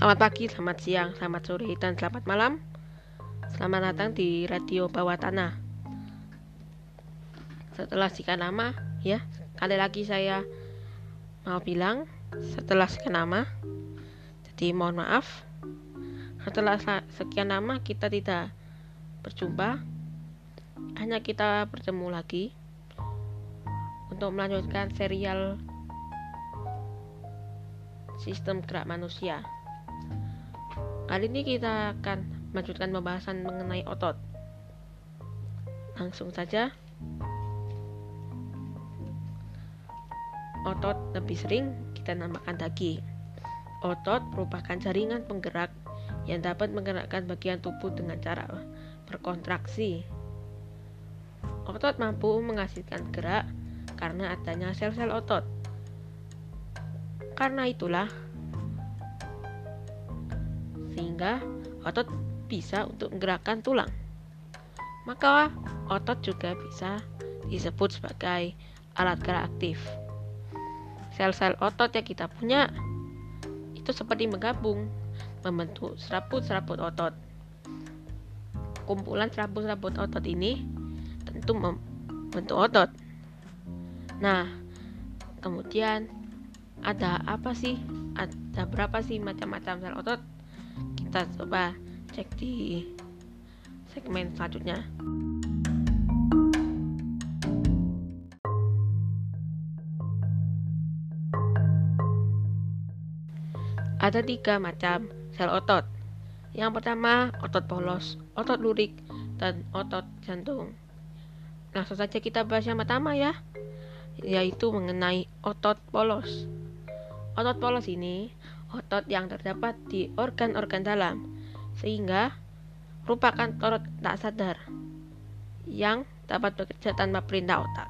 Selamat pagi, selamat siang, selamat sore, dan selamat malam. Selamat datang di Radio Bawah Tanah. Setelah sekian nama, ya, kali lagi saya mau bilang setelah sekian nama. Jadi mohon maaf. Setelah sekian nama kita tidak berjumpa. Hanya kita bertemu lagi untuk melanjutkan serial sistem gerak manusia. Kali ini kita akan melanjutkan pembahasan mengenai otot. Langsung saja. Otot lebih sering kita namakan daging. Otot merupakan jaringan penggerak yang dapat menggerakkan bagian tubuh dengan cara berkontraksi. Otot mampu menghasilkan gerak karena adanya sel-sel otot. Karena itulah, sehingga otot bisa untuk menggerakkan tulang. Maka otot juga bisa disebut sebagai alat gerak aktif. Sel-sel otot yang kita punya itu seperti menggabung membentuk serabut-serabut otot. Kumpulan serabut-serabut otot ini tentu membentuk otot. Nah, kemudian ada apa sih? Ada berapa sih macam-macam sel otot? Kita coba cek di segmen selanjutnya. Ada tiga macam sel otot. Yang pertama otot polos otot lurik dan otot jantung. Langsung saja kita bahas yang pertama ya yaitu mengenai otot polos. Otot polos ini otot yang terdapat di organ-organ dalam, sehingga merupakan otot tak sadar yang dapat bekerja tanpa perintah otak.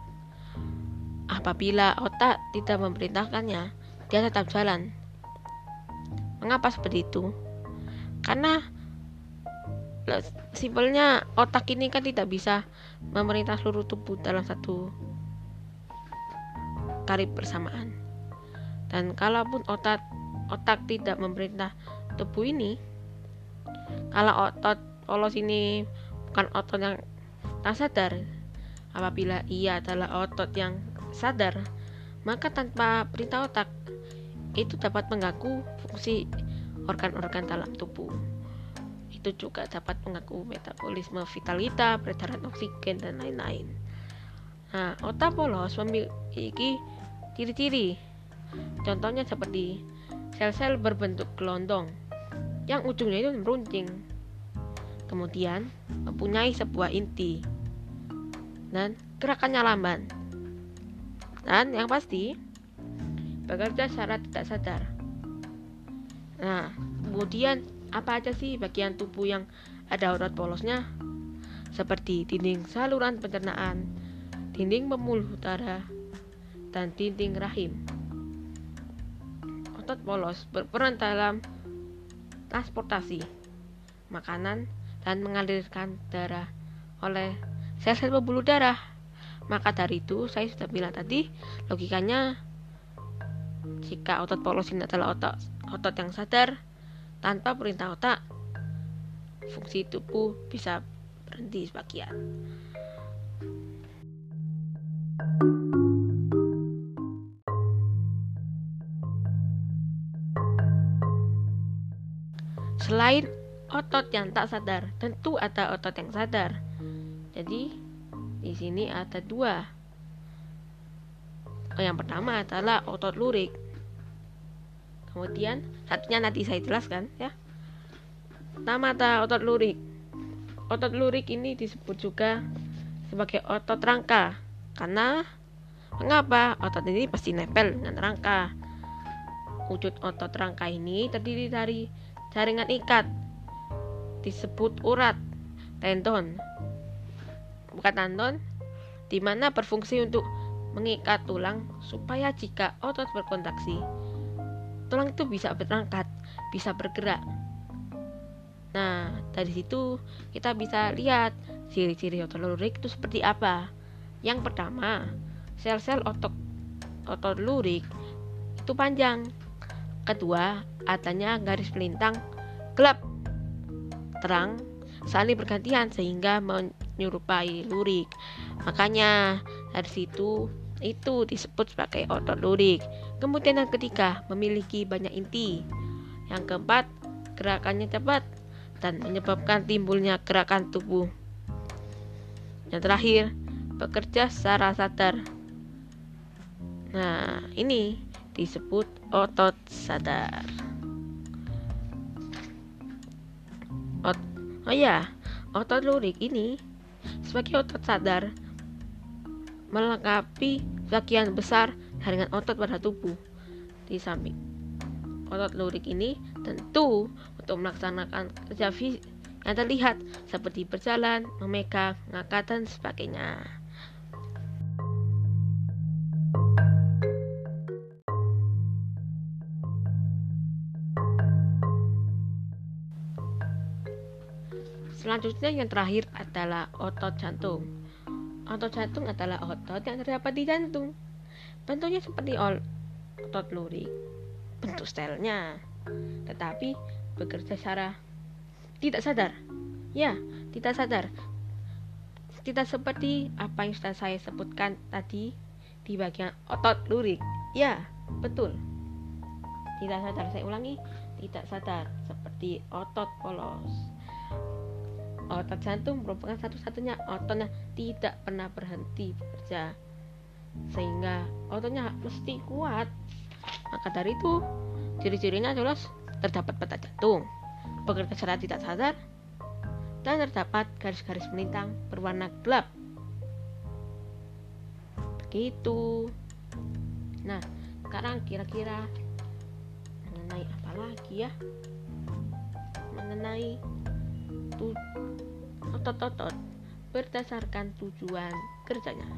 Apabila otak tidak memerintahkannya, dia tetap jalan. Mengapa seperti itu? Karena simpelnya otak ini kan tidak bisa memerintah seluruh tubuh dalam satu kali bersamaan. Dan kalaupun otak otak tidak memerintah tubuh ini kalau otot polos ini bukan otot yang tak sadar apabila ia adalah otot yang sadar maka tanpa perintah otak itu dapat mengganggu fungsi organ-organ dalam tubuh itu juga dapat mengganggu metabolisme vitalita, peredaran oksigen, dan lain-lain. Nah, otak polos memiliki ciri-ciri. Contohnya seperti sel-sel berbentuk gelondong yang ujungnya itu meruncing. Kemudian mempunyai sebuah inti dan gerakannya lamban. Dan yang pasti bekerja secara tidak sadar. Nah, kemudian apa aja sih bagian tubuh yang ada otot polosnya? Seperti dinding saluran pencernaan, dinding pembuluh darah, dan dinding rahim otot polos berperan dalam transportasi makanan dan mengalirkan darah oleh sel-sel pembuluh darah. Maka dari itu saya sudah bilang tadi logikanya jika otot polos ini adalah otot otot yang sadar tanpa perintah otak fungsi tubuh bisa berhenti sebagian. Selain otot yang tak sadar, tentu ada otot yang sadar. Jadi di sini ada dua. Oh, yang pertama adalah otot lurik. Kemudian satunya nanti saya jelaskan ya. Pertama ada otot lurik. Otot lurik ini disebut juga sebagai otot rangka karena mengapa otot ini pasti nempel dengan rangka. Wujud otot rangka ini terdiri dari jaringan ikat. Disebut urat. Tendon. Bukan tendon. Di mana berfungsi untuk mengikat tulang supaya jika otot berkontraksi tulang itu bisa berangkat bisa bergerak. Nah dari situ kita bisa lihat ciri-ciri otot lurik itu seperti apa. Yang pertama sel-sel otot otot lurik itu panjang Kedua, adanya garis pelintang gelap terang saling bergantian sehingga menyerupai lurik. Makanya dari situ itu disebut sebagai otot lurik. Kemudian yang ketiga, memiliki banyak inti. Yang keempat, gerakannya cepat dan menyebabkan timbulnya gerakan tubuh. Yang terakhir, bekerja secara sadar. Nah, ini disebut otot sadar. Ot oh ya, otot lurik ini sebagai otot sadar melengkapi bagian besar jaringan otot pada tubuh di samping. Otot lurik ini tentu untuk melaksanakan kerja fisik yang terlihat seperti berjalan, memegang, mengangkat, dan sebagainya. Selanjutnya yang terakhir adalah otot jantung. Otot jantung adalah otot yang terdapat di jantung. Bentuknya seperti otot lurik, bentuk stylenya, tetapi bekerja secara tidak sadar. Ya, tidak sadar. Tidak seperti apa yang sudah saya sebutkan tadi di bagian otot lurik. Ya, betul. Tidak sadar, saya ulangi, tidak sadar seperti otot polos otot jantung merupakan satu-satunya otot yang tidak pernah berhenti bekerja. Sehingga ototnya mesti kuat. Maka dari itu ciri-cirinya jelas terdapat peta jantung. Bekerja secara tidak sadar dan terdapat garis-garis melintang berwarna gelap. Begitu. Nah sekarang kira-kira mengenai apa lagi ya? Mengenai otot-otot berdasarkan tujuan kerjanya.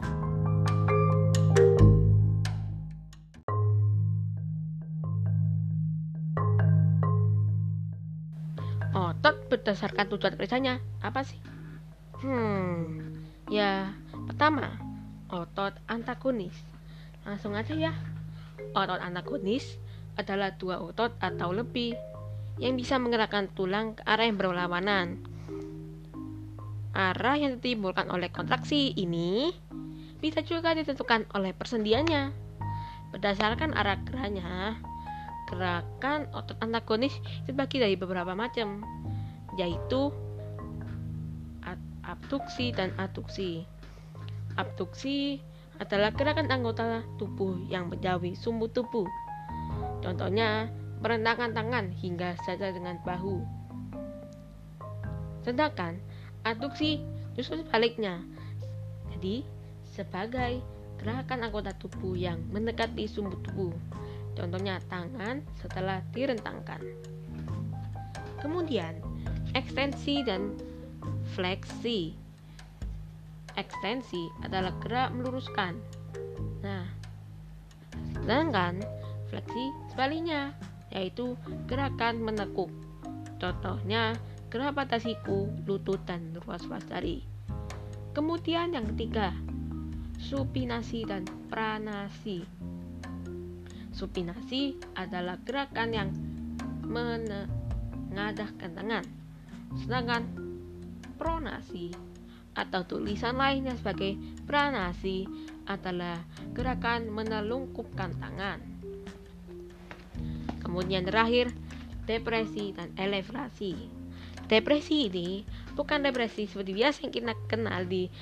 Otot berdasarkan tujuan kerjanya apa sih? Hmm, ya pertama otot antagonis. Langsung aja ya. Otot antagonis adalah dua otot atau lebih yang bisa menggerakkan tulang ke arah yang berlawanan Arah yang ditimbulkan oleh kontraksi ini bisa juga ditentukan oleh persendiannya. Berdasarkan arah geraknya, gerakan otot antagonis dibagi dari beberapa macam, yaitu abduksi dan aduksi. Abduksi adalah gerakan anggota tubuh yang menjauhi sumbu tubuh. Contohnya, merentangkan tangan hingga saja dengan bahu. Sedangkan Aduksi justru sebaliknya. Jadi, sebagai gerakan anggota tubuh yang mendekati sumbu tubuh. Contohnya tangan setelah direntangkan. Kemudian, ekstensi dan fleksi. Ekstensi adalah gerak meluruskan. Nah, sedangkan fleksi sebaliknya, yaitu gerakan menekuk. Contohnya, gerak pada siku, lutut, dan ruas-ruas jari. Kemudian yang ketiga, supinasi dan pranasi. Supinasi adalah gerakan yang menengadahkan tangan. Sedangkan pronasi atau tulisan lainnya sebagai pranasi adalah gerakan menelungkupkan tangan. Kemudian terakhir, depresi dan elevasi. Depresi ini bukan depresi seperti biasa yang kita kenal di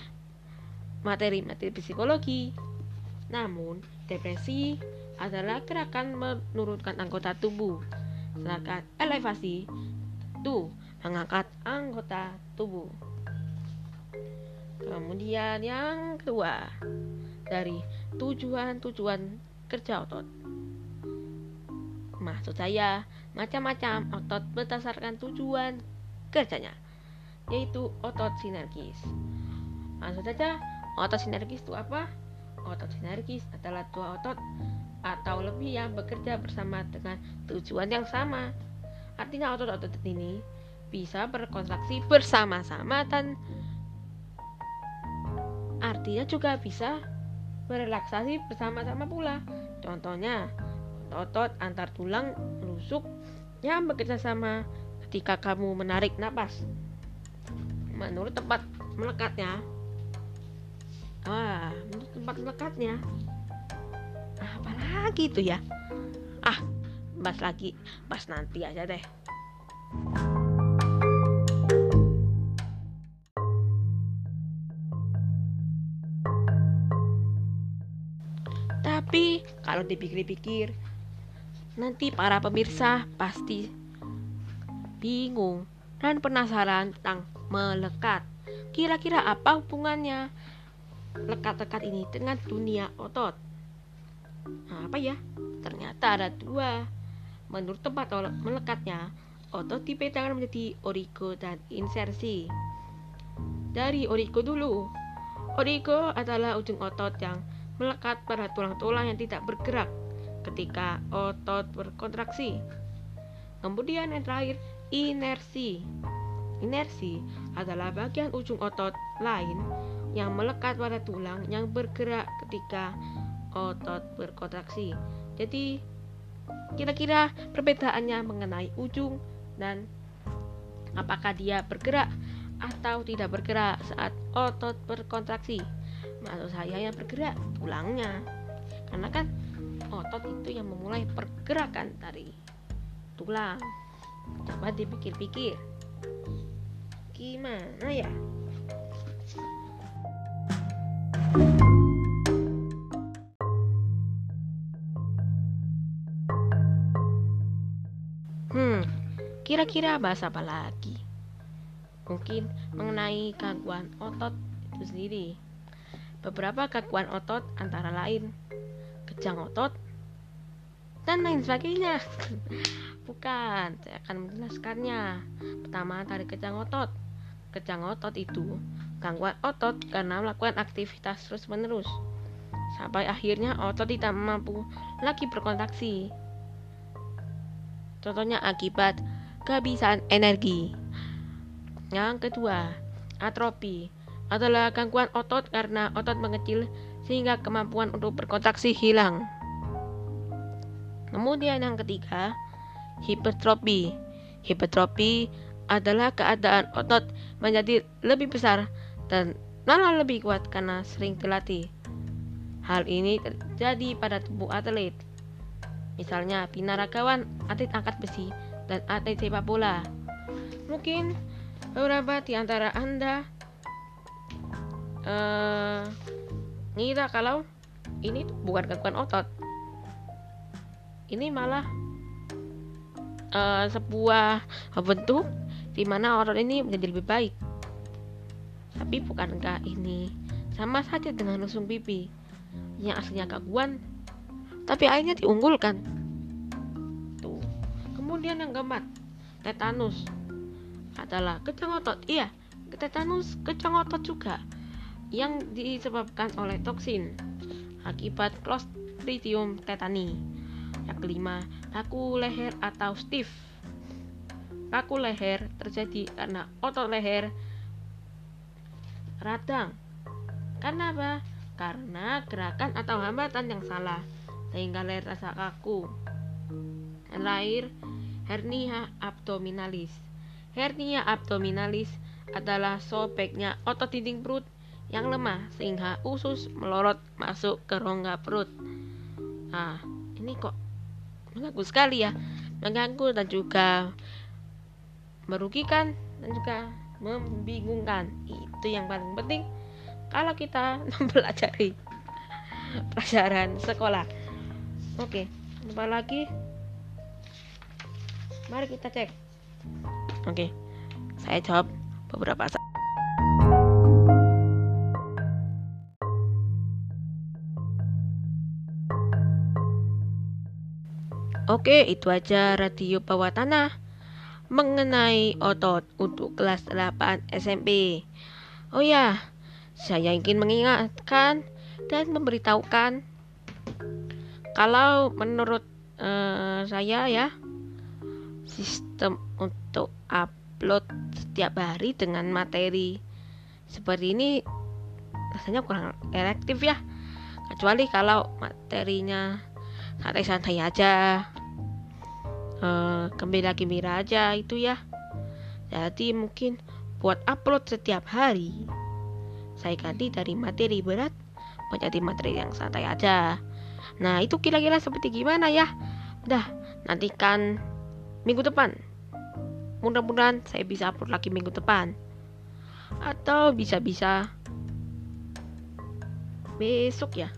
materi-materi psikologi. Namun, depresi adalah gerakan menurunkan anggota tubuh. Sedangkan elevasi itu mengangkat anggota tubuh. Kemudian yang kedua, dari tujuan-tujuan kerja otot. Maksud saya, macam-macam otot berdasarkan tujuan kerjanya yaitu otot sinergis. Langsung saja, otot sinergis itu apa? Otot sinergis adalah dua otot atau lebih yang bekerja bersama dengan tujuan yang sama. Artinya otot-otot ini bisa berkontraksi bersama-sama dan artinya juga bisa berelaksasi bersama-sama pula. Contohnya, otot antar tulang rusuk yang bekerja sama ketika kamu menarik napas. Menurut tempat melekatnya, ah, menurut tempat melekatnya, apalagi itu ya? Ah, bahas lagi, bahas nanti aja deh. Tapi kalau dipikir-pikir, nanti para pemirsa pasti bingung dan penasaran tentang melekat. Kira-kira apa hubungannya lekat-lekat ini dengan dunia otot? Nah, apa ya? Ternyata ada dua. Menurut tempat melekatnya, otot dibedakan menjadi origo dan insersi. Dari origo dulu. Origo adalah ujung otot yang melekat pada tulang-tulang yang tidak bergerak ketika otot berkontraksi. Kemudian yang terakhir, inersi. Inersi adalah bagian ujung otot lain yang melekat pada tulang yang bergerak ketika otot berkontraksi. Jadi, kira-kira perbedaannya mengenai ujung dan apakah dia bergerak atau tidak bergerak saat otot berkontraksi maksud saya yang bergerak tulangnya karena kan otot itu yang memulai pergerakan dari tulang coba dipikir-pikir gimana ya Hmm, kira-kira bahas apa lagi? Mungkin mengenai gangguan otot itu sendiri. Beberapa gangguan otot antara lain kejang otot dan lain sebagainya. Bukan, saya akan menjelaskannya. Pertama dari kejang otot. Kejang otot itu gangguan otot karena melakukan aktivitas terus-menerus sampai akhirnya otot tidak mampu lagi berkontraksi. Contohnya akibat kehabisan energi. Yang kedua, atrofi adalah gangguan otot karena otot mengecil sehingga kemampuan untuk berkontraksi hilang. Kemudian yang ketiga, hipertrofi. Hipertrofi adalah keadaan otot menjadi lebih besar dan malah lebih kuat karena sering dilatih. Hal ini terjadi pada tubuh atlet. Misalnya binaragawan, atlet angkat besi, dan atlet sepak bola. Mungkin beberapa di antara Anda uh, ngira kalau ini bukan gangguan otot ini malah uh, sebuah bentuk di mana otot ini menjadi lebih baik. Tapi bukankah ini. Sama saja dengan nusung pipi yang aslinya gangguan tapi akhirnya diunggulkan. Tuh. Kemudian yang keempat tetanus. Adalah kecang otot iya tetanus kecang otot juga yang disebabkan oleh toksin akibat Clostridium tetani. Yang kelima, kaku leher atau stiff. Kaku leher terjadi karena otot leher radang. Karena apa? Karena gerakan atau hambatan yang salah sehingga leher terasa kaku. Yang terakhir, hernia abdominalis. Hernia abdominalis adalah sobeknya otot dinding perut yang lemah sehingga usus melorot masuk ke rongga perut. Nah, ini kok mengganggu sekali ya, mengganggu dan juga merugikan dan juga membingungkan. Itu yang paling penting kalau kita mempelajari pelajaran sekolah. Oke, apa lagi? Mari kita cek. Oke, saya jawab beberapa Oke, itu aja radio bawah tanah mengenai otot untuk kelas 8 SMP. Oh ya, saya ingin mengingatkan dan memberitahukan kalau menurut uh, saya ya sistem untuk upload setiap hari dengan materi seperti ini rasanya kurang efektif ya kecuali kalau materinya santai-santai aja uh, gembira-gembira aja itu ya. Jadi mungkin buat upload setiap hari saya ganti dari materi berat menjadi materi yang santai aja. Nah itu kira-kira seperti gimana ya? Udah nantikan minggu depan. Mudah-mudahan saya bisa upload lagi minggu depan. Atau bisa-bisa besok ya.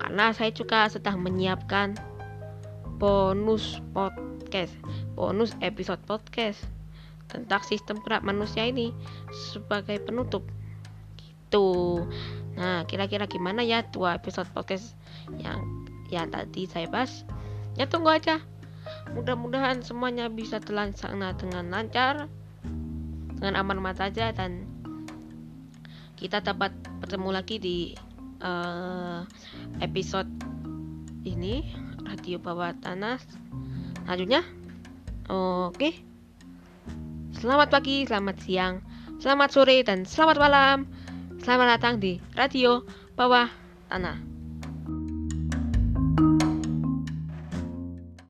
Karena saya juga sedang menyiapkan bonus podcast bonus episode podcast tentang sistem gerak manusia ini sebagai penutup. Gitu. Nah kira-kira gimana ya dua episode podcast yang yang tadi saya bahas? Ya tunggu aja. Mudah-mudahan semuanya bisa terlaksana dengan lancar dengan aman-aman saja dan kita dapat bertemu lagi di uh, episode ini radio bawah tanah. Selanjutnya oke. Selamat pagi selamat siang selamat sore dan selamat malam. Selamat datang di radio bawah tanah